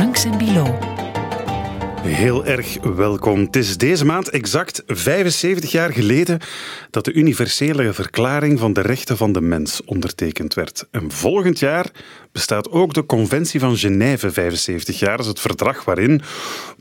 Frank Bilo. Heel erg welkom. Het is deze maand exact 75 jaar geleden dat de universele verklaring van de rechten van de mens ondertekend werd. En volgend jaar bestaat ook de Conventie van Genève 75 jaar. Dat is het verdrag waarin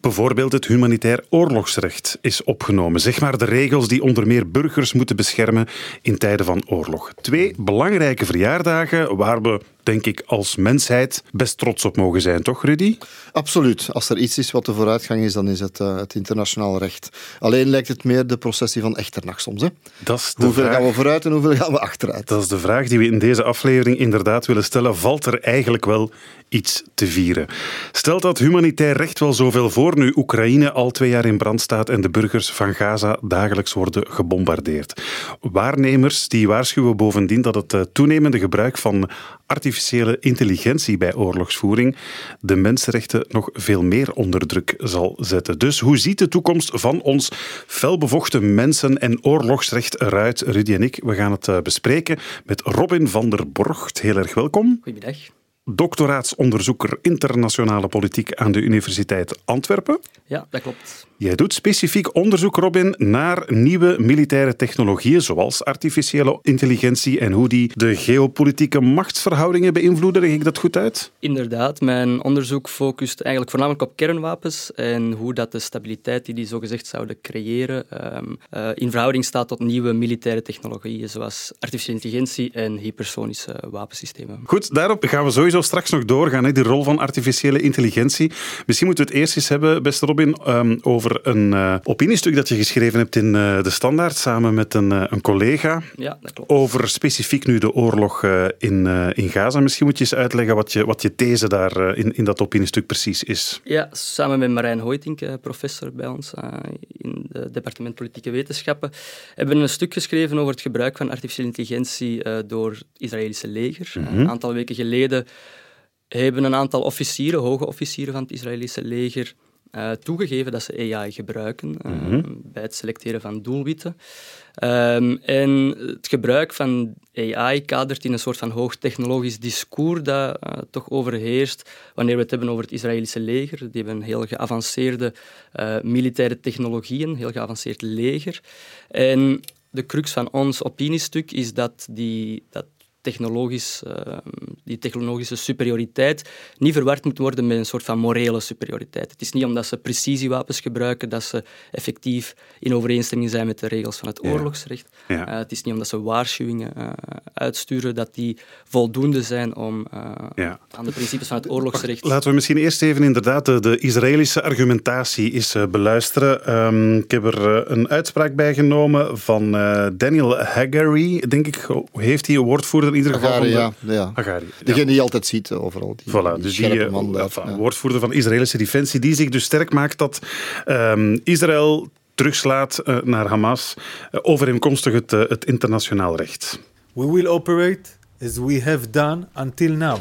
bijvoorbeeld het humanitair oorlogsrecht is opgenomen. Zeg maar de regels die onder meer burgers moeten beschermen in tijden van oorlog. Twee belangrijke verjaardagen waar we denk ik, als mensheid best trots op mogen zijn, toch, Rudy? Absoluut. Als er iets is wat de vooruitgang is, dan is het uh, het internationaal recht. Alleen lijkt het meer de processie van echternach soms. Hè? Dat is hoeveel vraag... gaan we vooruit en hoeveel gaan we achteruit? Dat is de vraag die we in deze aflevering inderdaad willen stellen. Valt er eigenlijk wel iets te vieren? Stelt dat humanitair recht wel zoveel voor nu Oekraïne al twee jaar in brand staat en de burgers van Gaza dagelijks worden gebombardeerd? Waarnemers die waarschuwen bovendien dat het eh, toenemende gebruik van artificiële intelligentie bij oorlogsvoering de mensenrechten nog veel meer onder druk zal zetten. Dus hoe ziet de toekomst van ons felbevochten mensen- en oorlogsrecht eruit? Rudy en ik, we gaan het eh, bespreken met Robin van der Borgt. Heel erg welkom. Goedemiddag doctoraatsonderzoeker internationale politiek aan de Universiteit Antwerpen. Ja, dat klopt. Jij doet specifiek onderzoek, Robin, naar nieuwe militaire technologieën, zoals artificiële intelligentie en hoe die de geopolitieke machtsverhoudingen beïnvloeden. Leg ik dat goed uit? Inderdaad. Mijn onderzoek focust eigenlijk voornamelijk op kernwapens en hoe dat de stabiliteit die die zogezegd zouden creëren um, uh, in verhouding staat tot nieuwe militaire technologieën, zoals artificiële intelligentie en hypersonische wapensystemen. Goed, daarop gaan we sowieso straks nog doorgaan, hè, die rol van artificiële intelligentie. Misschien moeten we het eerst eens hebben, beste Robin, um, over een uh, opiniestuk dat je geschreven hebt in uh, De Standaard samen met een, uh, een collega. Ja, dat klopt. Over specifiek nu de oorlog in, in Gaza. Misschien moet je eens uitleggen wat je, wat je these daar in, in dat opiniestuk precies is. Ja, samen met Marijn Hoytink, professor bij ons in het departement Politieke Wetenschappen, hebben we een stuk geschreven over het gebruik van artificiële intelligentie door het Israëlische leger. Mm -hmm. Een aantal weken geleden hebben een aantal officieren, hoge officieren van het Israëlische leger, uh, toegegeven dat ze AI gebruiken uh, mm -hmm. bij het selecteren van doelwitten. Um, en het gebruik van AI kadert in een soort van hoogtechnologisch discours dat uh, toch overheerst wanneer we het hebben over het Israëlische leger. Die hebben heel geavanceerde militaire technologieën, een heel geavanceerd leger. En de crux van ons opiniestuk is dat, die, dat technologisch, uh, die technologische superioriteit niet verward moet worden met een soort van morele superioriteit. Het is niet omdat ze precisiewapens gebruiken dat ze effectief in overeenstemming zijn met de regels van het oorlogsrecht. Ja. Ja. Uh, het is niet omdat ze waarschuwingen uh, uitsturen dat die voldoende zijn om ja. aan de principes van het oorlogsrecht... Laten we misschien eerst even inderdaad de, de Israëlische argumentatie eens beluisteren. Um, ik heb er een uitspraak bij genomen van Daniel Hagari, denk ik, heeft hij een woordvoerder ieder geval Agari, van de... ja. Agari. Degene die je altijd ziet overal. Die, voilà, die dus die man daar, ja. woordvoerder van Israëlische Defensie, die zich dus sterk maakt dat um, Israël terugslaat uh, naar Hamas, uh, overeenkomstig het, uh, het internationaal recht. We will operate as we have done until now,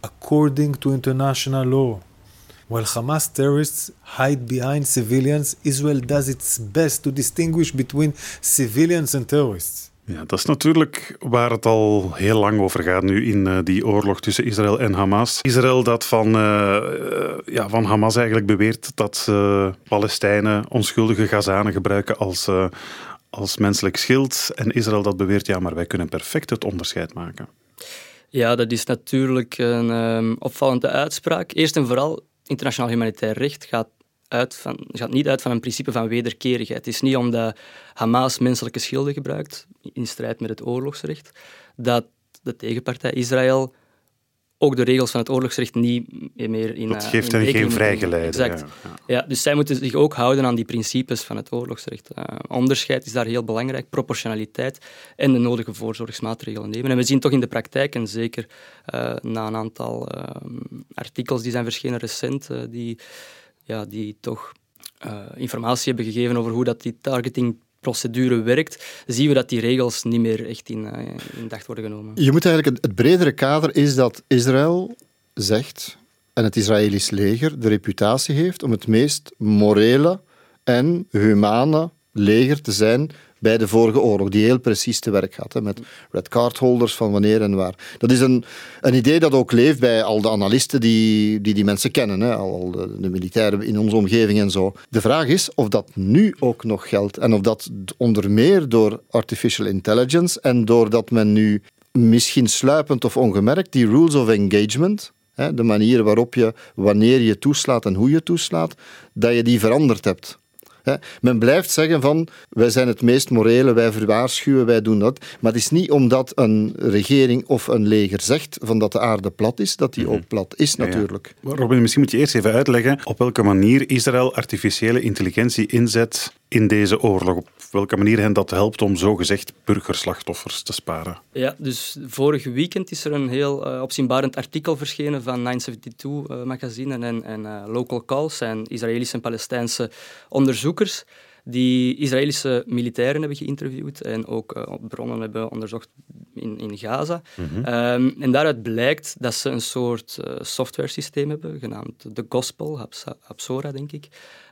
according to international law. While Hamas terrorists hide behind civilians, Israel does its best to distinguish between civilians and terrorists. Ja, dat is natuurlijk waar het al heel lang over gaat nu in uh, die oorlog tussen Israël en Hamas. Israël dat van, uh, ja, van Hamas eigenlijk beweert dat ze Palestijnen, onschuldige Gazanen gebruiken als, als menselijk schild. En Israël dat beweert, ja, maar wij kunnen perfect het onderscheid maken. Ja, dat is natuurlijk een um, opvallende uitspraak. Eerst en vooral, internationaal humanitair recht gaat uit van, gaat niet uit van een principe van wederkerigheid. Het is niet omdat Hamas menselijke schilden gebruikt, in strijd met het oorlogsrecht, dat de tegenpartij Israël ook de regels van het oorlogsrecht niet meer in Dat geeft hen geen vrijgeleide. Exact. Ja, ja. ja, dus zij moeten zich ook houden aan die principes van het oorlogsrecht. Uh, onderscheid is daar heel belangrijk, proportionaliteit en de nodige voorzorgsmaatregelen nemen. En we zien toch in de praktijk, en zeker uh, na een aantal uh, artikels die zijn verschenen recent, die ja, die toch uh, informatie hebben gegeven over hoe dat die targetingprocedure werkt, zien we dat die regels niet meer echt in, uh, in dacht worden genomen. Je moet eigenlijk, het, het bredere kader is dat Israël zegt, en het Israëlisch leger de reputatie heeft om het meest morele en humane leger te zijn bij de vorige oorlog, die heel precies te werk gaat. Hè, met red card holders van wanneer en waar. Dat is een, een idee dat ook leeft bij al de analisten die die, die mensen kennen, hè, al de, de militairen in onze omgeving en zo. De vraag is of dat nu ook nog geldt en of dat onder meer door artificial intelligence en doordat men nu misschien sluipend of ongemerkt die rules of engagement, de manier waarop je, wanneer je toeslaat en hoe je toeslaat, dat je die veranderd hebt. Men blijft zeggen van wij zijn het meest morele, wij verwaarschuwen, wij doen dat. Maar het is niet omdat een regering of een leger zegt van dat de aarde plat is, dat die mhm. ook plat is natuurlijk. Robin, misschien moet je eerst even uitleggen op welke manier Israël artificiële intelligentie inzet in deze oorlog. Op welke manier hen dat helpt om zogezegd burgerslachtoffers te sparen. Ja, dus vorige weekend is er een heel uh, opzienbarend artikel verschenen van 972-magazine uh, en, en uh, Local Calls en Israëlische en Palestijnse onderzoekers die Israëlische militairen hebben geïnterviewd en ook uh, bronnen hebben onderzocht in, in Gaza. Mhm. Ehm, en daaruit blijkt dat ze een soort uh, software systeem hebben, genaamd de Gospel, Hapsora denk ik,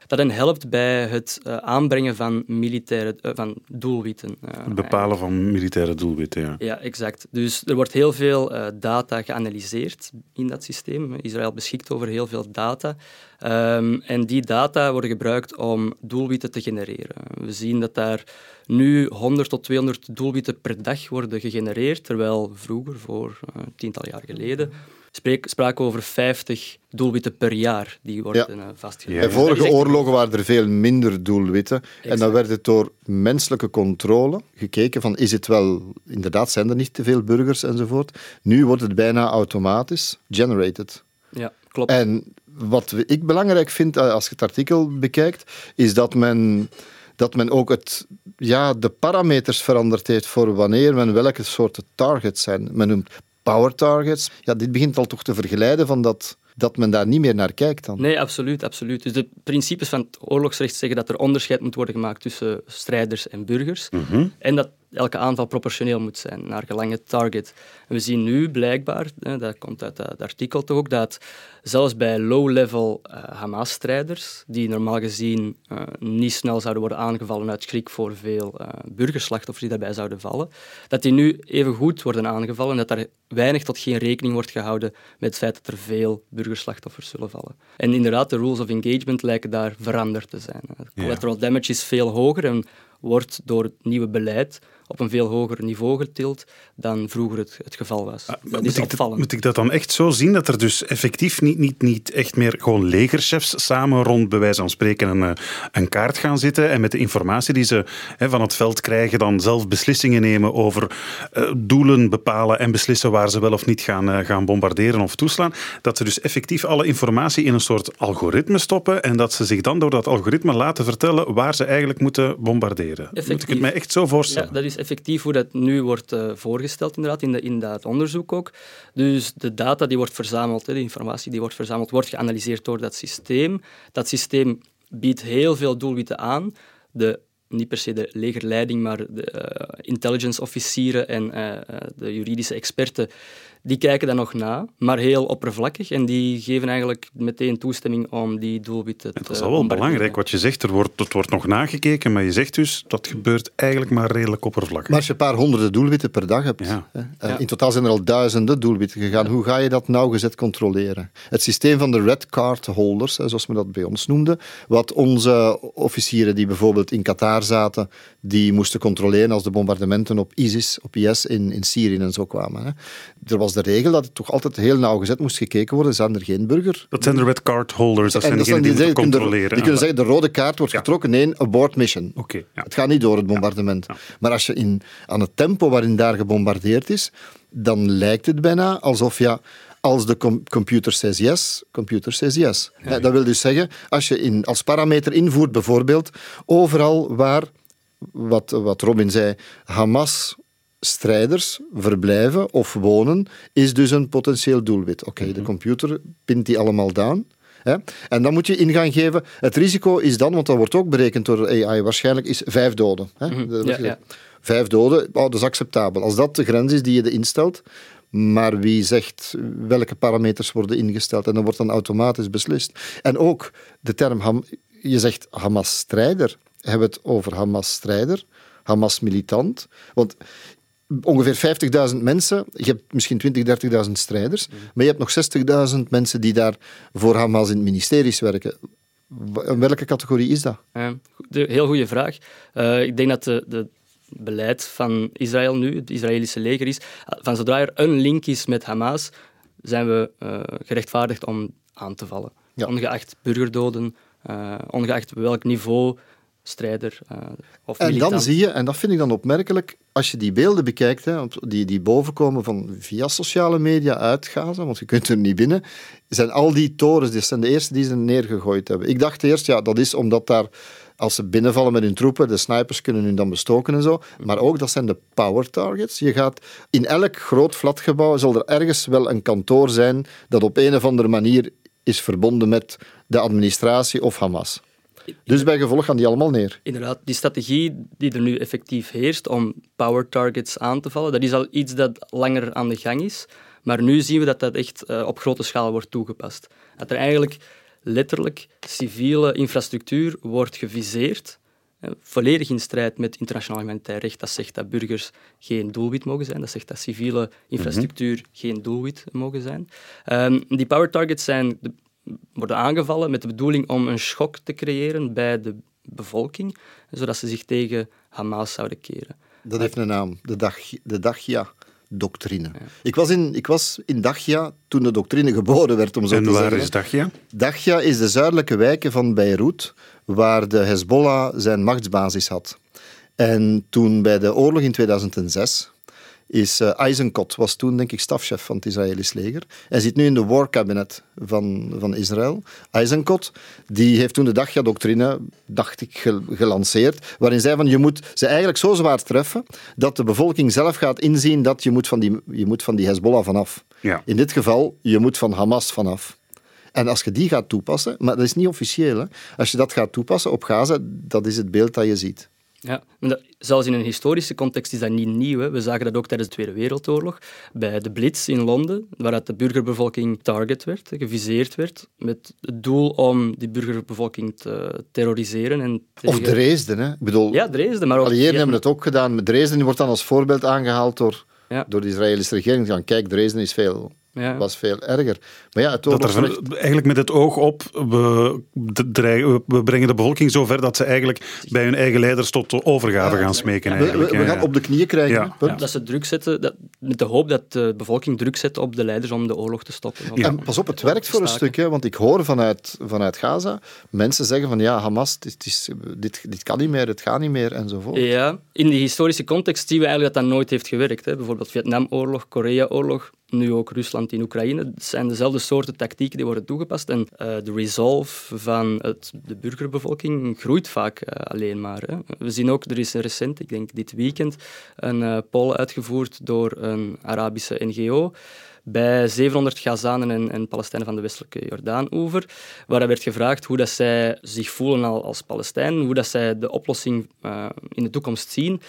dat hen helpt bij het uh, aanbrengen van, militaire, uh, van doelwitten. Uh, het bepalen van militaire doelwitten, ja. Ja, exact. Dus er wordt heel veel data geanalyseerd in dat systeem. Israël beschikt over heel veel data. Um, en die data worden gebruikt om doelwitten te genereren. We zien dat daar nu 100 tot 200 doelwitten per dag worden gegenereerd, terwijl vroeger, voor tientallen jaar geleden, spreek, spraken over 50 doelwitten per jaar die worden ja. Eh, vastgelegd. In vorige oorlogen waren er veel minder doelwitten. En dan werd het door menselijke controle gekeken van is het wel, inderdaad zijn er niet te veel burgers enzovoort. Nu wordt het bijna automatisch generated. Ja, klopt. En wat ik belangrijk vind eh, als je het artikel bekijkt, is dat men dat men ook het, ja, de parameters veranderd heeft voor wanneer men welke soorten targets zijn. Men noemt power targets. Ja, dit begint al toch te vergelijden van dat, dat men daar niet meer naar kijkt dan. Nee, absoluut, absoluut. Dus de principes van het oorlogsrecht zeggen dat er onderscheid moet worden gemaakt tussen strijders en burgers. Mhm. En dat elke aanval proportioneel moet zijn naar gelang het target. En we zien nu blijkbaar, dat komt uit het artikel toch ook, dat zelfs bij low-level uh, Hamas-strijders, die normaal gezien uh, niet snel zouden worden aangevallen uit schrik voor veel uh, burgerslachtoffers die daarbij zouden vallen, dat die nu even goed worden aangevallen en dat daar weinig tot geen rekening wordt gehouden met het feit dat er veel burgerslachtoffers zullen vallen. En inderdaad, de rules of engagement lijken daar veranderd te zijn. Collateral damage is veel hoger en wordt door het nieuwe beleid op een veel hoger niveau getild dan vroeger het, het geval was. Ah, dat moet, ik dat, moet ik dat dan echt zo zien, dat er dus effectief niet, niet, niet echt meer gewoon legerchefs samen rond, bij wijze van spreken, een, eh, een kaart gaan zitten en met de informatie die ze van het veld krijgen, dan zelf beslissingen nemen over uh, doelen bepalen en beslissen waar ze wel of niet gaan, uh, gaan bombarderen of toeslaan. Dat ze dus effectief alle informatie in een soort algoritme stoppen en dat ze zich dan door dat algoritme laten vertellen waar ze eigenlijk moeten bombarderen. Effectief. Moet ik het mij echt zo voorstellen? Ja, dat is effectief hoe dat nu wordt uh, voorgesteld inderdaad, in, de, in dat onderzoek ook. Dus de data die wordt verzameld, de informatie die wordt verzameld, wordt geanalyseerd door dat systeem. Dat systeem biedt heel veel doelwitten aan. De niet per se de legerleiding, maar de uh, intelligence officieren en uh, de juridische experten die kijken dan nog na, maar heel oppervlakkig. En die geven eigenlijk meteen toestemming om die doelwitten te Dat is al wel belangrijk wat je zegt. Er wordt, het wordt nog nagekeken, maar je zegt dus dat gebeurt eigenlijk maar redelijk oppervlakkig. Maar als je een paar honderden doelwitten per dag hebt, ja. Hè, in totaal zijn er al duizenden doelwitten gegaan, hoe ga je dat nauwgezet controleren? Het systeem van de red card holders, zoals we dat bij ons noemden, wat onze officieren die bijvoorbeeld in Qatar zaten, die moesten controleren als de bombardementen op ISIS, op IS in, in Syrië en zo kwamen. Hè. Er was de regel dat het toch altijd heel nauwgezet moest gekeken worden. Zijn er geen burger? Dat zijn de red card holders, dat zijn degenen die, die controleren. Die kunnen zeggen, de rode kaart wordt getrokken. Nee, abort mission. Okay, ja. Het gaat niet door het bombardement. Maar als je in, aan het tempo waarin daar gebombardeerd is, dan lijkt het bijna alsof ja, als de computer says yes, computer says yes. Dat wil dus zeggen, als je in, als parameter invoert bijvoorbeeld, overal waar, wat, wat Robin zei, Hamas strijders verblijven of wonen, is dus een potentieel doelwit. Oké, de mhm. computer pint die allemaal down. Hè? En dan moet je in gaan geven. Het risico is dan, want dat wordt ook berekend door AI, waarschijnlijk is vijf doden. Hè? Mhm. ja, ja. Vijf doden, oh, dat is acceptabel. Als dat de grens is die je instelt, maar wie zegt welke parameters worden ingesteld en dan wordt dan automatisch beslist. En ook de term, je zegt Hamas-strijder, hebben we het over Hamas-strijder Hamas-militant. Want ongeveer 50.000 mensen, je hebt misschien 20.000, 30.000 strijders, maar je hebt nog 60.000 mensen die daar voor Hamas in ministeries werken. Welke categorie is dat? Ja, heel goede vraag. Uh, ik denk dat de, de beleid van Israël nu, het Israëlische leger, is van zodra er een link is met Hamas, zijn we uh, gerechtvaardigd om aan te vallen. Ja. Ongeacht burgerdoden, uh, ongeacht welk niveau strijder uh, of En dan zie je, en dat vind ik dan opmerkelijk, als je die beelden bekijkt, hè, die, die bovenkomen van via sociale media uit Gaza, want je kunt er niet binnen, zijn al die torens, die zijn de eerste die ze neergegooid hebben. Ik dacht eerst, ja, dat is omdat daar als ze binnenvallen met hun troepen, de snipers kunnen hun dan bestoken en zo. Maar ook, dat zijn de power targets. Je gaat in elk groot flatgebouw zal er ergens wel een kantoor zijn dat op een of andere manier is verbonden met de administratie of Hamas. Dus bij gevolg gaan die allemaal neer. Inderdaad, die strategie die er nu effectief heerst om power targets aan te vallen, dat is al iets dat langer aan de gang is. Maar nu zien we dat dat echt eh, op grote schaal wordt toegepast. Dat er eigenlijk letterlijk civiele infrastructuur wordt geviseerd, eh, volledig in strijd met internationaal humanitair recht. Dat zegt dat burgers geen doelwit mogen zijn. Dat zegt dat civiele infrastructuur mhm. geen doelwit mogen zijn. Um, die power targets zijn worden aangevallen met de bedoeling om een schok te creëren bij de bevolking, zodat ze zich tegen Hamas zouden keren. Dat heeft een naam, de, dag, de Dagia. Doctrine. Ik, was in, ik was in Dagia toen de doctrine geboren werd, om zo en te zeggen. En waar is Dagia? Dagia is de zuidelijke wijken van Beirut, waar de Hezbollah zijn machtsbasis had. En toen bij de oorlog in 2006 is uh, Eisenkot, was toen denk ik stafchef van het Israëlisch leger. Hij zit nu in de war cabinet van, van Israël. Eisenkot, die heeft toen de Dagja-doctrine, dacht ik, gelanceerd, waarin zei van je moet ze eigenlijk zo zwaar treffen dat de bevolking zelf gaat inzien dat je moet van die, je moet van die Hezbollah vanaf. Ja. In dit geval, je moet van Hamas vanaf. En als je die gaat toepassen, maar dat is niet officieel, hè? als je dat gaat toepassen op Gaza, dat is het beeld dat je ziet. Ja, zelfs in een historische context is dat niet nieuw. Hè. We zagen dat ook tijdens de Tweede Wereldoorlog, bij de Blitz in Londen, waaruit de burgerbevolking target werd, geviseerd werd, met het doel om die burgerbevolking te terroriseren. En tegen... Of Dresden, hè? Ik bedoel, ja, Dresden. Maar ook... Alliëren hebben het ook gedaan. Dresden wordt dan als voorbeeld aangehaald door, ja. door de Israëlische regering. Kijk, Dresden is veel ja. was veel erger. Maar ja, het dat er, Eigenlijk met het oog op, we, we brengen de bevolking zover dat ze eigenlijk bij hun eigen leiders tot overgave gaan smeken. Eigenlijk. We, we, gaan op de knieën krijgen. Dat ze druk zetten, dat, met de hoop dat de bevolking druk zet op de leiders om de oorlog te stoppen. En pas op, het werkt voor een stuk, hè, want ik hoor vanuit, vanuit Gaza mensen zeggen van ja, Hamas, dit, is, dit, dit kan niet meer, het gaat niet meer enzovoort. Ja, in die historische context zien we eigenlijk dat dat nooit heeft gewerkt. Hè. Bijvoorbeeld Vietnamoorlog, Koreaoorlog, nu ook Rusland in Oekraïne. Het zijn dezelfde soorten tactieken die worden toegepast. En uh, de resolve van het, de burgerbevolking groeit vaak uh, alleen maar. Hè. We zien ook, er is recent, ik denk dit weekend, een uh, poll uitgevoerd door een Arabische NGO bij 700 Gazanen en, en Palestijnen van de westelijke Jordaan-oever, waar werd gevraagd hoe dat zij zich voelen als Palestijnen, hoe dat zij de oplossing in de toekomst zien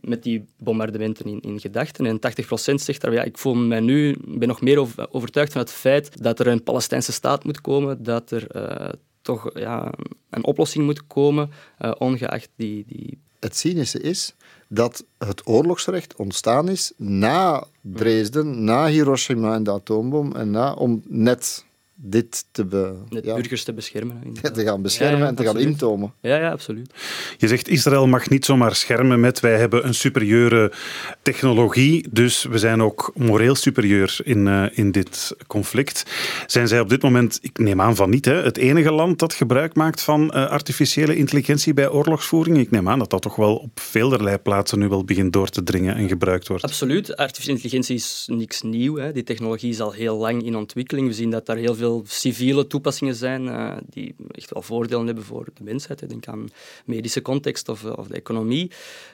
met die bombardementen in, in gedachten. En 80% zegt daar, ja, ik voel mij nu, ben nog meer overtuigd van het feit dat er een Palestijnse staat moet komen, dat er uh, toch ja, een oplossing moet komen, uh, ongeacht die, die... Het cynische is dat het oorlogsrecht ontstaan is na Dresden, na Hiroshima en de atoombom, en na, om net dit te, be, ja, burgers te beschermen. te gaan beschermen en te gaan intomen. Ja, ja, absoluut. Je zegt Israël mag niet zomaar schermen met wij hebben een superieure technologie, dus we zijn ook moreel superieur in, uh, in dit conflict. Zijn zij op dit moment, ik neem aan van niet, hè, het enige land dat gebruik maakt van uh, artificiële intelligentie bij oorlogsvoering? Ik neem aan dat dat toch wel op velerlei plaatsen nu wel begint door te dringen en gebruikt wordt. Absoluut. Artificiële intelligentie is niks nieuw. Hè. Die technologie is al heel lang in ontwikkeling. We zien dat daar heel veel civiele toepassingen zijn uh, die echt wel voordelen hebben voor de mensheid. Denk aan medische context of, of de economie.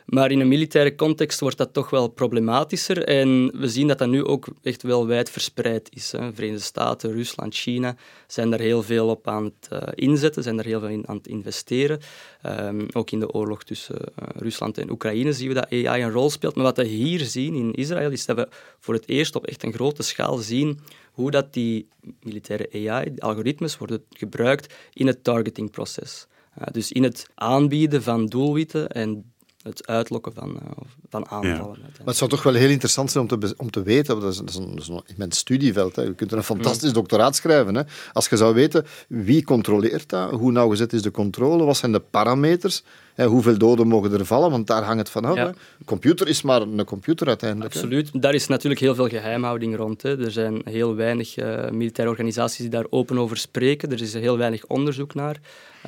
Maar in een militaire context wordt dat toch wel problematischer. En we zien dat dat nu ook echt wel wijd verspreid is. Hè. Verenigde Staten, Rusland, China zijn daar heel veel op aan het uh, inzetten, zijn daar heel veel in aan het investeren. Um, ook in de oorlog tussen Rusland en Oekraïne zien we dat AI een rol speelt. Maar wat we hier zien in Israël is dat we voor het eerst op echt een grote schaal zien hoe dat die militaire AI, die algoritmes, worden gebruikt in het targetingproces. Uh, dus in het aanbieden van doelwitten en het uitlokken van, van aanvallen. Maar het zou toch wel heel interessant zijn om te, om te weten, dat is, dat is een, dat is een immens studieveld, hè. je kunt er een fantastisch doctoraat schrijven. Hè. Als je zou weten wie controleert dat, hoe nauwgezet is de controle, wat zijn de parameters, hoeveel doden mogen er vallen, want daar hangt het van af. Een computer is maar een computer uiteindelijk. Absoluut. Daar is natuurlijk heel veel geheimhouding rond. Hè. Er zijn heel weinig uh, militaire organisaties die daar open over spreken. Er is heel weinig onderzoek naar.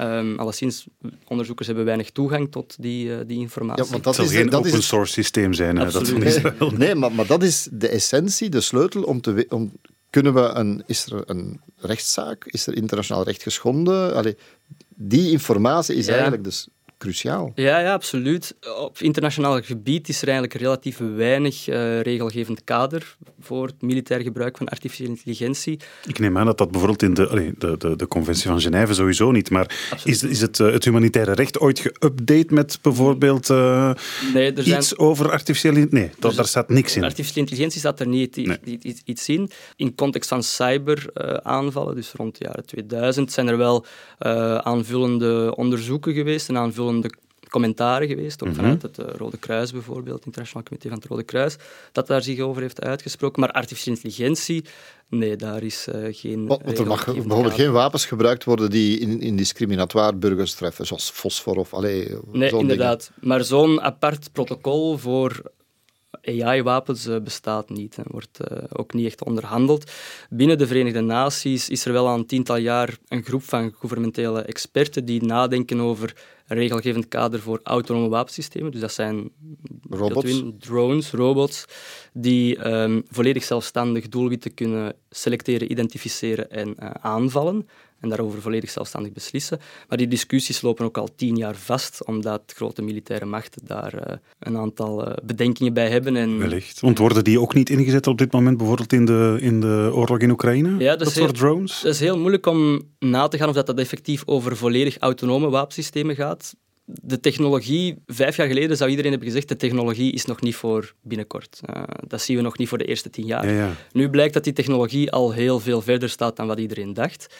Um, alleszins, onderzoekers hebben weinig toegang tot die, uh, die informatie. Ja, want dat is, geen dat open source systeem zijn, hè, dat Israël. Nee, maar, maar dat is de essentie, de sleutel om te... Om, kunnen we een, is er een rechtszaak? Is er internationaal recht geschonden? Allee, die informatie is eigenlijk dus cruciaal. Ja, ja, absoluut. Op internationaal gebied is er eigenlijk relatief weinig uh, regelgevend kader voor het militair gebruik van artificiële intelligentie. Ik neem aan dat dat bijvoorbeeld in de, allez, de, de, de Conventie van Genève sowieso niet, maar is, is het, uh, het humanitaire recht ooit geüpdate met bijvoorbeeld uh, nee, er zijn, iets over artificiële intelligentie? Nee, dat, daar staat niks in. Artificiële intelligentie staat er niet nee. iets in. In context van cyberaanvallen, dus rond de jaren 2000, zijn er wel aanvullende onderzoeken geweest en aanvullende de commentaren geweest, ook mhm. vanuit het eh, Rode Kruis bijvoorbeeld, het Internationaal Comité van het Rode Kruis, dat daar zich over heeft uitgesproken. Maar artificiële intelligentie, nee, daar is uh, geen... Want er mag bijvoorbeeld geen wapens gebruikt worden die in, in burgers treffen, zoals fosfor of... Allee, nee, inderdaad. Maar zo'n apart protocol voor AI-wapens uh, bestaat niet en wordt uh, ook niet echt onderhandeld. Binnen de Verenigde Naties is er wel al een tiental jaar een groep van gouvernementele experten die nadenken over een regelgevend kader voor autonome wapensystemen. Dus dat zijn robots. drones, robots, die um, volledig zelfstandig doelwitten kunnen selecteren, identificeren en uh, aanvallen en daarover volledig zelfstandig beslissen. Maar die discussies lopen ook al tien jaar vast, omdat grote militaire machten daar uh, een aantal uh, bedenkingen bij hebben. En, Wellicht. Want worden die ook niet ingezet op dit moment, bijvoorbeeld in de, in de oorlog in Oekraïne? Ja, dat, dat soort drones? Dat is heel moeilijk om na te gaan of dat, dat effectief over volledig autonome wapensystemen gaat de technologie, vijf jaar geleden zou iedereen hebben gezegd, de technologie is nog niet voor binnenkort. Uh, dat zien we nog niet voor de eerste tien jaar. Ja, ja. Nu blijkt dat die technologie al heel veel verder staat dan wat iedereen dacht.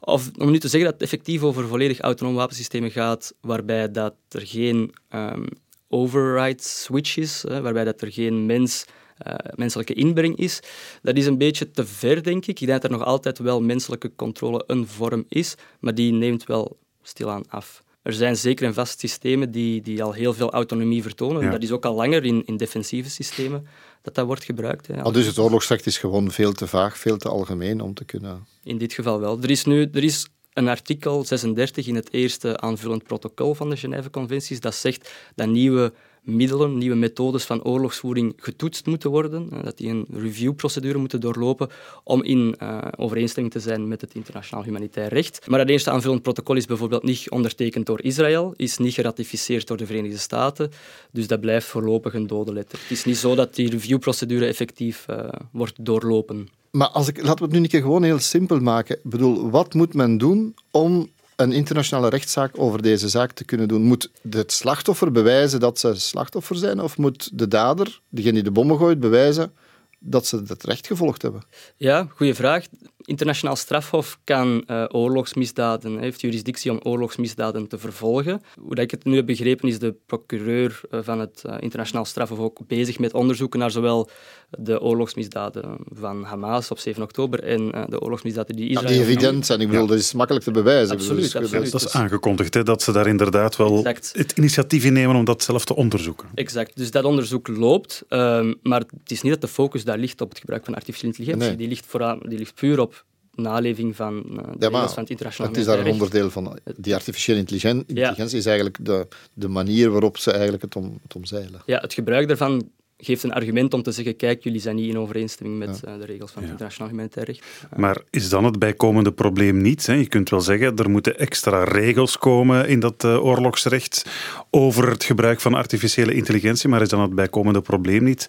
Of om nu te zeggen dat het effectief over volledig autonoom wapensystemen gaat, waarbij dat er geen um, override switch is, waarbij dat er geen mens, uh, menselijke inbreng is, dat is een beetje te ver, denk ik. Ik denk dat er nog altijd wel menselijke controle een vorm is, maar die neemt wel stilaan af. Er zijn zeker en vast systemen die, die al heel veel autonomie vertonen. Dat is ook al langer in, in defensieve systemen dat dat wordt gebruikt. Hè. Al dus het oorlogsrecht is gewoon veel te vaag, veel te algemeen om te kunnen... In dit geval wel. Er is nu er is een artikel 36 in het eerste aanvullend protocol van de Genève-conventies dat zegt dat nieuwe middelen, nieuwe methodes van oorlogsvoering getoetst moeten worden, eh, dat die een reviewprocedure moeten doorlopen om in uh, overeenstemming te zijn met het internationaal humanitair recht. Maar dat eerste aanvullend protocol is bijvoorbeeld niet ondertekend door Israël, is niet geratificeerd door de Verenigde Staten, dus dat blijft voorlopig een dode letter. Het is niet zo dat die reviewprocedure effectief uh, wordt doorlopen. Maar als ik, laten we het nu een keer gewoon heel simpel maken. Ik bedoel, wat moet men doen om een internationale rechtszaak over deze zaak te kunnen doen? Moet het slachtoffer bewijzen dat ze slachtoffer zijn? Of moet de dader, degene die de bommen gooit, bewijzen dat ze het recht gevolgd hebben? Ja, goede vraag. Internationaal strafhof kan uh, oorlogsmisdaden, heeft juridictie om oorlogsmisdaden te vervolgen. Hoe ik het nu heb begrepen, is de procureur uh, van het uh, internationaal strafhof ook bezig met onderzoeken naar zowel de oorlogsmisdaden van Hamas op 7 oktober en de oorlogsmisdaden die Israël... Ja, die evident zijn, ik bedoel, ja. dat is makkelijk te bewijzen. Absoluut, dus, absoluut. Dat is aangekondigd, hè, dat ze daar inderdaad wel exact. het initiatief in nemen om dat zelf te onderzoeken. Exact, dus dat onderzoek loopt, um, maar het is niet dat de focus daar ligt op het gebruik van artificiële intelligentie. Nee. Die, ligt vooral, die ligt puur op naleving van uh, de ja, van het internationaal Het is daar een onderdeel van. Die artificiële intelligentie, is eigenlijk de, de manier waarop ze eigenlijk het, om, het omzeilen. Ja, het gebruik daarvan geeft een argument om te zeggen, kijk, jullie zijn niet in overeenstemming met ja. uh, de regels van het internationaal humanitair recht. Uh. Maar is dan het bijkomende probleem niet? Hè? Je kunt wel zeggen, er moeten extra regels komen in dat uh, oorlogsrecht over het gebruik van artificiële intelligentie, maar is dan het bijkomende probleem niet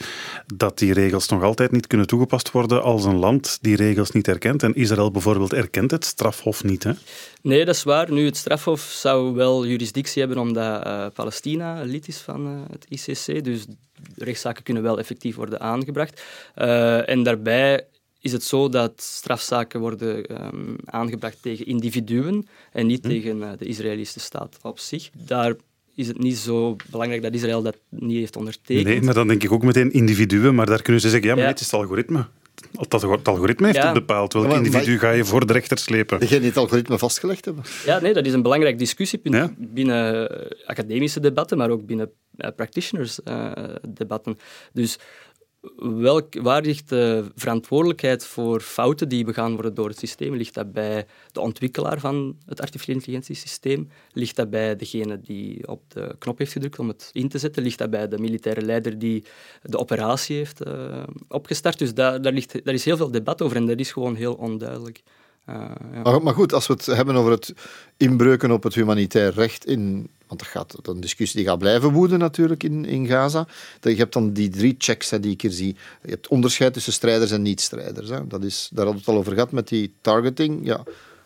dat die regels nog altijd niet kunnen toegepast worden als een land die regels niet erkent? En Israël bijvoorbeeld erkent het strafhof niet, hè? Nee, dat is waar. Nu, het strafhof zou wel juridictie hebben omdat uh, Palestina lid is van uh, het ICC, dus rechtszaken kunnen wel effectief worden aangebracht. Uh, en daarbij is het zo dat strafzaken worden um, aangebracht tegen individuen en niet hm. tegen de Israëlische staat op zich. Daar is het niet zo belangrijk dat Israël dat niet heeft ondertekend. Nee, maar dan denk ik ook meteen individuen, maar daar kunnen ze zeggen, ja, maar ja. het is het algoritme. Het algoritme heeft het bepaald. Welk individu ga je voor de rechter slepen? Degene die het algoritme vastgelegd hebben. Ja, nee, dat is een belangrijk discussiepunt binnen academische debatten, maar ook binnen uh, practitioners uh, debatten. Dus welk, waar ligt de verantwoordelijkheid voor fouten die begaan worden door het systeem? Ligt dat bij de ontwikkelaar van het artificiële intelligentiesysteem? Ligt dat bij degene die op de knop heeft gedrukt om het in te zetten? Ligt dat bij de militaire leider die de operatie heeft uh, opgestart? Dus daar, daar, ligt, daar is heel veel debat over en dat is gewoon heel onduidelijk. Uh, ja. maar, goed, als we het hebben over het inbreuken op het humanitair recht in want dat gaat een discussie die gaat blijven woeden natuurlijk in, in Gaza. Je hebt dan die drie checks hè, die ik hier zie. Je hebt onderscheid tussen strijders en niet-strijders. Dat is, daar hadden we het al over gehad met die targeting. Ja,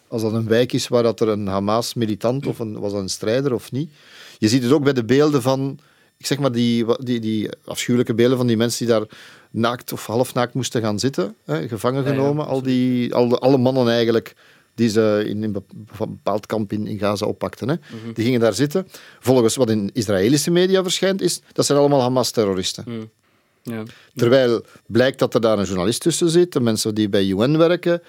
als dat een wijk is waar dat er een Hamas-militant of een, was dat een strijder of niet. Je ziet het ook bij de beelden van, ik zeg maar, die, die, die afschuwelijke beelden van die mensen die daar naakt of halfnaakt moesten gaan zitten, hè, gevangen genomen. Al die, al alle mannen eigenlijk die ze in een bepaald kamp in, in Gaza oppakten. Hè. Mhm. Die gingen daar zitten. Volgens wat in Israëlische media verschijnt, is dat zijn allemaal Hamas-terroristen. Mhm. Ja. Terwijl blijkt dat er daar een journalist tussen zit, de mensen die bij UN werken,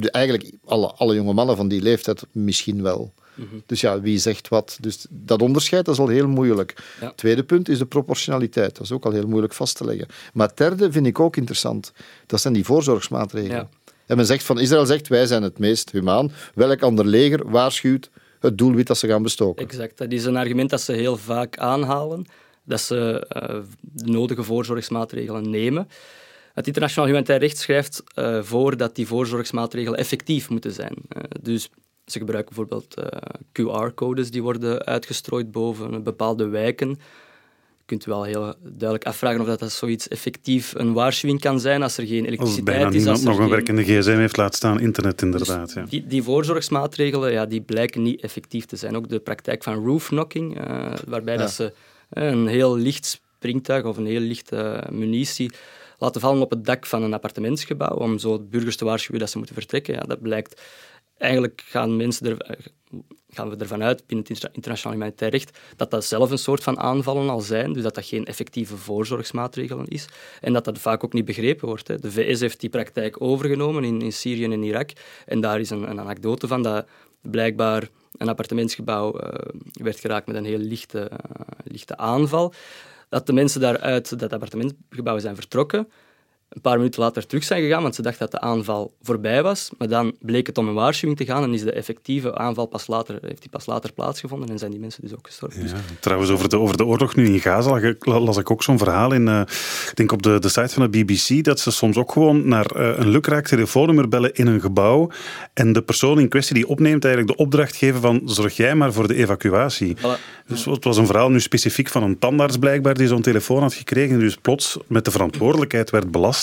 eigenlijk alle, alle jonge mannen van die leeftijd misschien wel. Mhm. Dus ja, wie zegt wat? Dus dat onderscheid dat is al heel moeilijk. Ja. Tweede punt is de proportionaliteit. Dat is ook al heel moeilijk vast te leggen. Maar het derde vind ik ook interessant. Dat zijn die voorzorgsmaatregelen. Ja. En men zegt van Israël zegt wij zijn het meest humaan. Welk ander leger waarschuwt het doelwit dat ze gaan bestoken? Exact. Dat is een argument dat ze heel vaak aanhalen. Dat ze uh, de nodige voorzorgsmaatregelen nemen. Het internationaal humanitair recht schrijft uh, voor dat die voorzorgsmaatregelen effectief moeten zijn. Uh, dus ze gebruiken bijvoorbeeld QR-codes die worden uitgestrooid boven bepaalde wijken kunt u wel heel duidelijk afvragen of dat, dat zoiets effectief een waarschuwing kan zijn als er geen elektriciteit als is. Als niemand nog een werkende gsm heeft laten staan, internet inderdaad. Dus ja. die, die voorzorgsmaatregelen ja, die blijken niet effectief te zijn. Ook de praktijk van roofknocking, uh, waarbij dat ze uh, een heel licht springtuig of een heel lichte munitie laten vallen op het dak van een appartementsgebouw om zo burgers te waarschuwen dat ze moeten vertrekken. Ja, dat blijkt eigenlijk gaan mensen er, eh, gaan we ervan uit binnen het internationaal humanitair recht dat dat zelf een soort van aanvallen al zijn, dus dat dat geen effectieve voorzorgsmaatregelen is en dat dat vaak ook niet begrepen wordt. Hè. De VS heeft die praktijk overgenomen in, in Syrië en Irak en daar is een, een anekdote van dat blijkbaar een appartementsgebouw uh, werd geraakt met een heel lichte, uh, lichte aanval. Dat de mensen daaruit dat appartementsgebouw zijn vertrokken, een paar minuten later terug zijn gegaan, want ze dachten dat de aanval voorbij was. Maar dan bleek het om een waarschuwing te gaan en is de effectieve aanval pas later, heeft die pas later plaatsgevonden en zijn die mensen dus ook gestorven. Ja, trouwens, over de, over de oorlog nu in Gaza las ik ook zo'n verhaal in, uh, ik denk op de, de site van de BBC, dat ze soms ook gewoon naar uh, een lukraak telefoonnummer bellen in een gebouw en de persoon in kwestie die opneemt eigenlijk de opdracht geven van zorg jij maar voor de evacuatie. Dus het was een verhaal nu specifiek van een tandarts blijkbaar die zo'n telefoon had gekregen en dus plots met de verantwoordelijkheid werd belast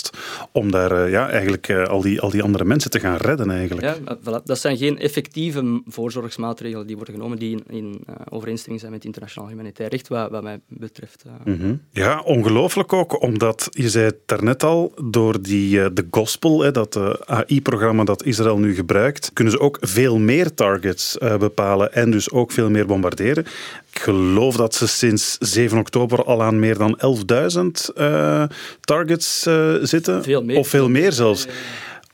om daar uh, ja, eigenlijk uh, al, die, al die andere mensen te gaan redden. Eigenlijk. Ja, voilà. Dat zijn geen effectieve voorzorgsmaatregelen die worden genomen die in, in uh, overeenstemming zijn met internationaal humanitair recht, wat, wat mij betreft. Mm -hmm. Ja, ongelooflijk ook, omdat je zei het daarnet al, door die, de gospel, hè, dat AI-programma dat Israël nu gebruikt, kunnen ze ook veel meer targets bepalen en dus ook veel meer bombarderen. Ik geloof dat ze sinds 7 oktober al aan meer dan 11.000 targets zitten. Veel meer. Of veel meer zelfs.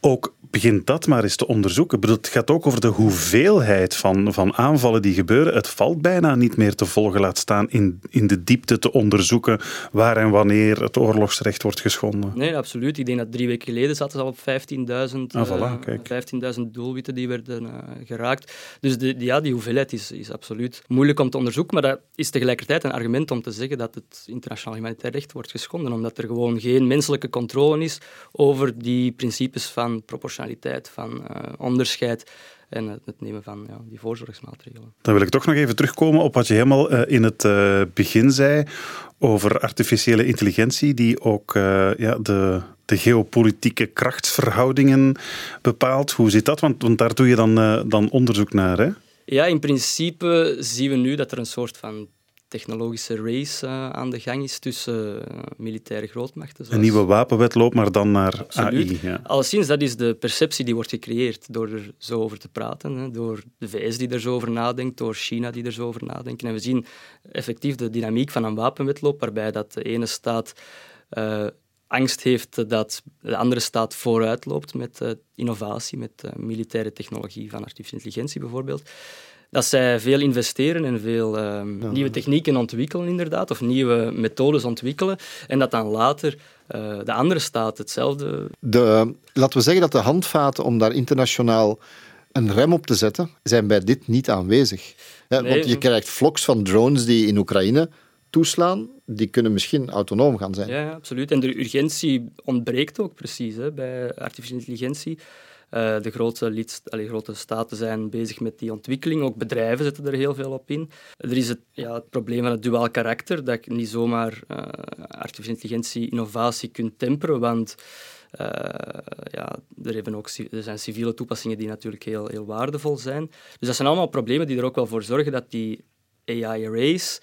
Ook begin dat maar eens te onderzoeken. Bedoel, het gaat ook over de hoeveelheid van, van aanvallen die gebeuren. Het valt bijna niet meer te volgen, laat staan in, in de diepte te onderzoeken waar en wanneer het oorlogsrecht wordt geschonden. Nee, absoluut. Ik denk dat drie weken geleden zaten ze al op 15.000 ah, uh, 15.000 doelwitten die werden uh, geraakt. Dus de, ja, die hoeveelheid is, is absoluut moeilijk om te onderzoeken, maar dat is tegelijkertijd een argument om te zeggen dat het internationaal humanitair recht wordt geschonden, omdat er gewoon geen menselijke controle is over die principes van proportionaliteit van uh, onderscheid en het, nemen van ja, die voorzorgsmaatregelen. Dan wil ik toch nog even terugkomen op wat je helemaal uh, in het uh, begin zei over artificiële intelligentie, die ook ja, de, de geopolitieke krachtsverhoudingen bepaalt. Hoe zit dat? Want, want daar doe je dan, dan onderzoek naar, hè? Ja, in principe zien we nu dat er een soort van technologische race uh, aan de gang is tussen uh, militaire grootmachten. Zoals... Een nieuwe wapenwet loopt maar dan naar Absoluut. AI. Ja. Alleszins, dat is de perceptie die wordt gecreëerd door er zo over te praten. Hè, door de VS die er zo over nadenkt, door China die er zo over nadenkt. En we zien effectief de dynamiek van een wapenwetloop, waarbij dat de ene staat uh, angst heeft dat de andere staat vooruit loopt met innovatie, met militaire technologie van artificiële intelligentie bijvoorbeeld. Dat zij veel investeren en veel ja. nieuwe technieken ontwikkelen, inderdaad, of nieuwe methodes ontwikkelen, en dat dan later de andere staat hetzelfde. De, laten we zeggen dat de handvaten om daar internationaal een rem op te zetten, zijn bij dit niet aanwezig. Nee, want je krijgt vlogs van drones die in Oekraïne toeslaan, die kunnen misschien autonoom gaan zijn. Ja, absoluut. En de urgentie ontbreekt ook precies hè, bij artificiële intelligentie. Uh, de grote, allee, grote staten zijn bezig met die ontwikkeling. Ook bedrijven zetten er heel veel op in. Er is het, ja, het probleem van het duaal karakter, dat je niet zomaar uh, artificiële intelligentie innovatie kunt temperen, want uh, ja, er, hebben ook, er zijn civiele toepassingen die natuurlijk heel, heel waardevol zijn. Dus dat zijn allemaal problemen die er ook wel voor zorgen dat die AI-race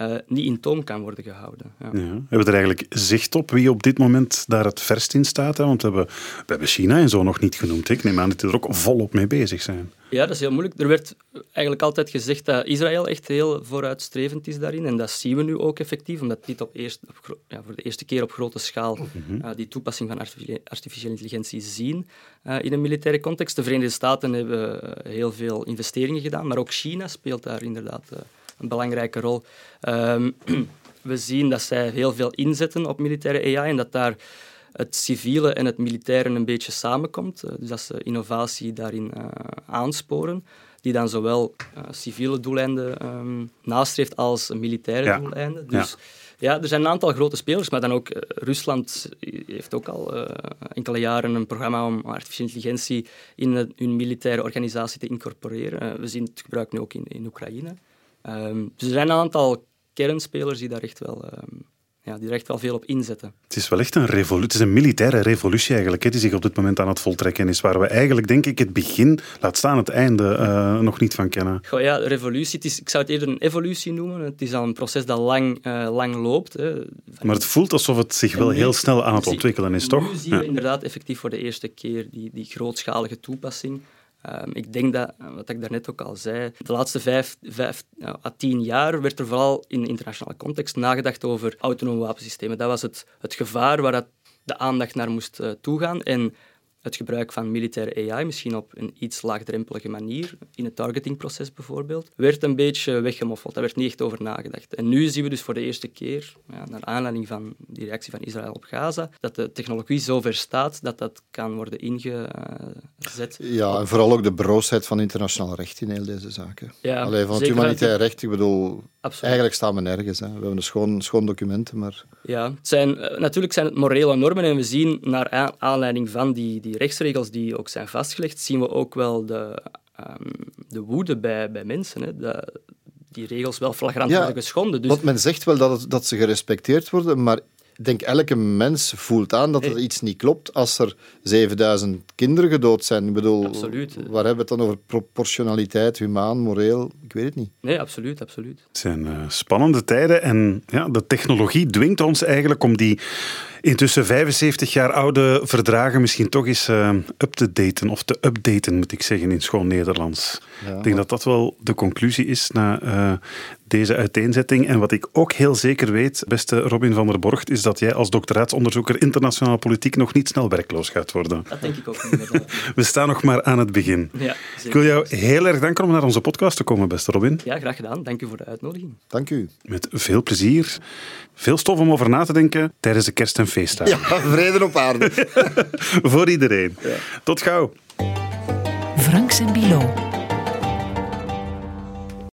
uh, niet in toom kan worden gehouden. Ja. Ja. Hebben we er eigenlijk zicht op wie op dit moment daar het verst in staat? Hè? Want we hebben, we hebben China en zo nog niet genoemd. Ik neem aan dat die er ook volop mee bezig zijn. Ja, dat is heel moeilijk. Er werd eigenlijk altijd gezegd dat Israël echt heel vooruitstrevend is daarin. En dat zien we nu ook effectief, omdat dit op eerst, op, ja, voor de eerste keer op grote schaal mm -hmm. uh, die toepassing van artificiële intelligentie zien uh, in een militaire context. De Verenigde Staten hebben heel veel investeringen gedaan, maar ook China speelt daar inderdaad een belangrijke rol. Um, we zien dat zij heel veel inzetten op militaire AI en dat daar het civiele en het militaire een beetje samenkomt. Dus dat ze innovatie daarin uh, aansporen, die dan zowel uh, civiele doeleinden um, nastreeft als militaire ja. doeleinden. Dus ja. ja. er zijn een aantal grote spelers, maar dan ook uh, Rusland heeft ook al enkele jaren een programma om artificiële intelligentie in hun militaire organisatie te incorporeren. we zien het gebruik nu ook in, in Oekraïne. Um, dus er zijn een aantal kernspelers die daar echt wel, um, ja, die er echt wel veel op inzetten. Het is wel echt een revolutie, het is een militaire revolutie eigenlijk, hè, die zich op dit moment aan het voltrekken is, waar we eigenlijk, denk ik, het begin, laat staan het einde, uh, nog niet van kennen. Goh, ja, revolutie, het is, ik zou het eerder een evolutie noemen. Het is al een proces dat lang, uh, lang loopt. Hè. Maar het voelt alsof het zich wel heel snel aan het ontwikkelen is, toch? Nu zien we ja. inderdaad effectief voor de eerste keer die, die grootschalige toepassing. Um, ik denk dat, wat ik daarnet ook al zei, de laatste vijf, vijf à tien jaar werd er vooral in internationale context nagedacht over autonome wapensystemen. Dat was het, het gevaar waar dat de aandacht naar moest uh, toegaan. En het gebruik van militaire AI, misschien op een iets laagdrempelige manier, in het targetingproces bijvoorbeeld, werd een beetje weggemoffeld. Daar werd niet echt over nagedacht. En nu zien we dus voor de eerste keer, ja, naar aanleiding van die reactie van Israël op Gaza, dat de technologie zo ver staat dat dat kan worden ingezet. Ja, en vooral ook de broosheid van internationaal recht in heel deze zaken. Ja, Allee, van het humanitair recht, ik bedoel, Absoluut. eigenlijk staan we nergens. Hè. We hebben een schoon, schoon documenten, maar... Ja, het zijn, natuurlijk zijn het morele normen en we zien naar aanleiding van die, die rechtsregels die ook zijn vastgelegd, zien we ook wel de, um, de woede bij, bij mensen. Hè. De, die regels wel flagrant ja, worden geschonden. Dus... Want men zegt wel dat, het, dat ze gerespecteerd worden, maar ik denk elke mens voelt aan dat er hey. iets niet klopt als er 7000 kinderen gedood zijn. Ik bedoel, absoluut. waar hebben we het dan over? Proportionaliteit, humaan, moreel? Ik weet het niet. Nee, absoluut, absoluut. Het zijn uh, spannende tijden en ja, de technologie dwingt ons eigenlijk om die intussen 75 jaar oude verdragen misschien toch eens uh, up te daten, of te updaten moet ik zeggen in schoon Nederlands. Ja, ik denk dat dat wel de conclusie is na uh, deze uiteenzetting. En wat ik ook heel zeker weet, beste Robin van der Borgt, is dat jij als doctoraatsonderzoeker internationale politiek nog niet snel werkloos gaat worden. Dat denk ik ook niet. We staan nog maar aan het begin. Ja, ik wil jou heel erg danken om naar onze podcast te komen, beste Robin. Ja, graag gedaan. Dank u voor de uitnodiging. Dank u. Met veel plezier. Veel stof om over na te denken tijdens de kerst- en feestdagen. Ja, vrede op aarde. voor iedereen. Ja. Tot gauw. Franks en Bilo.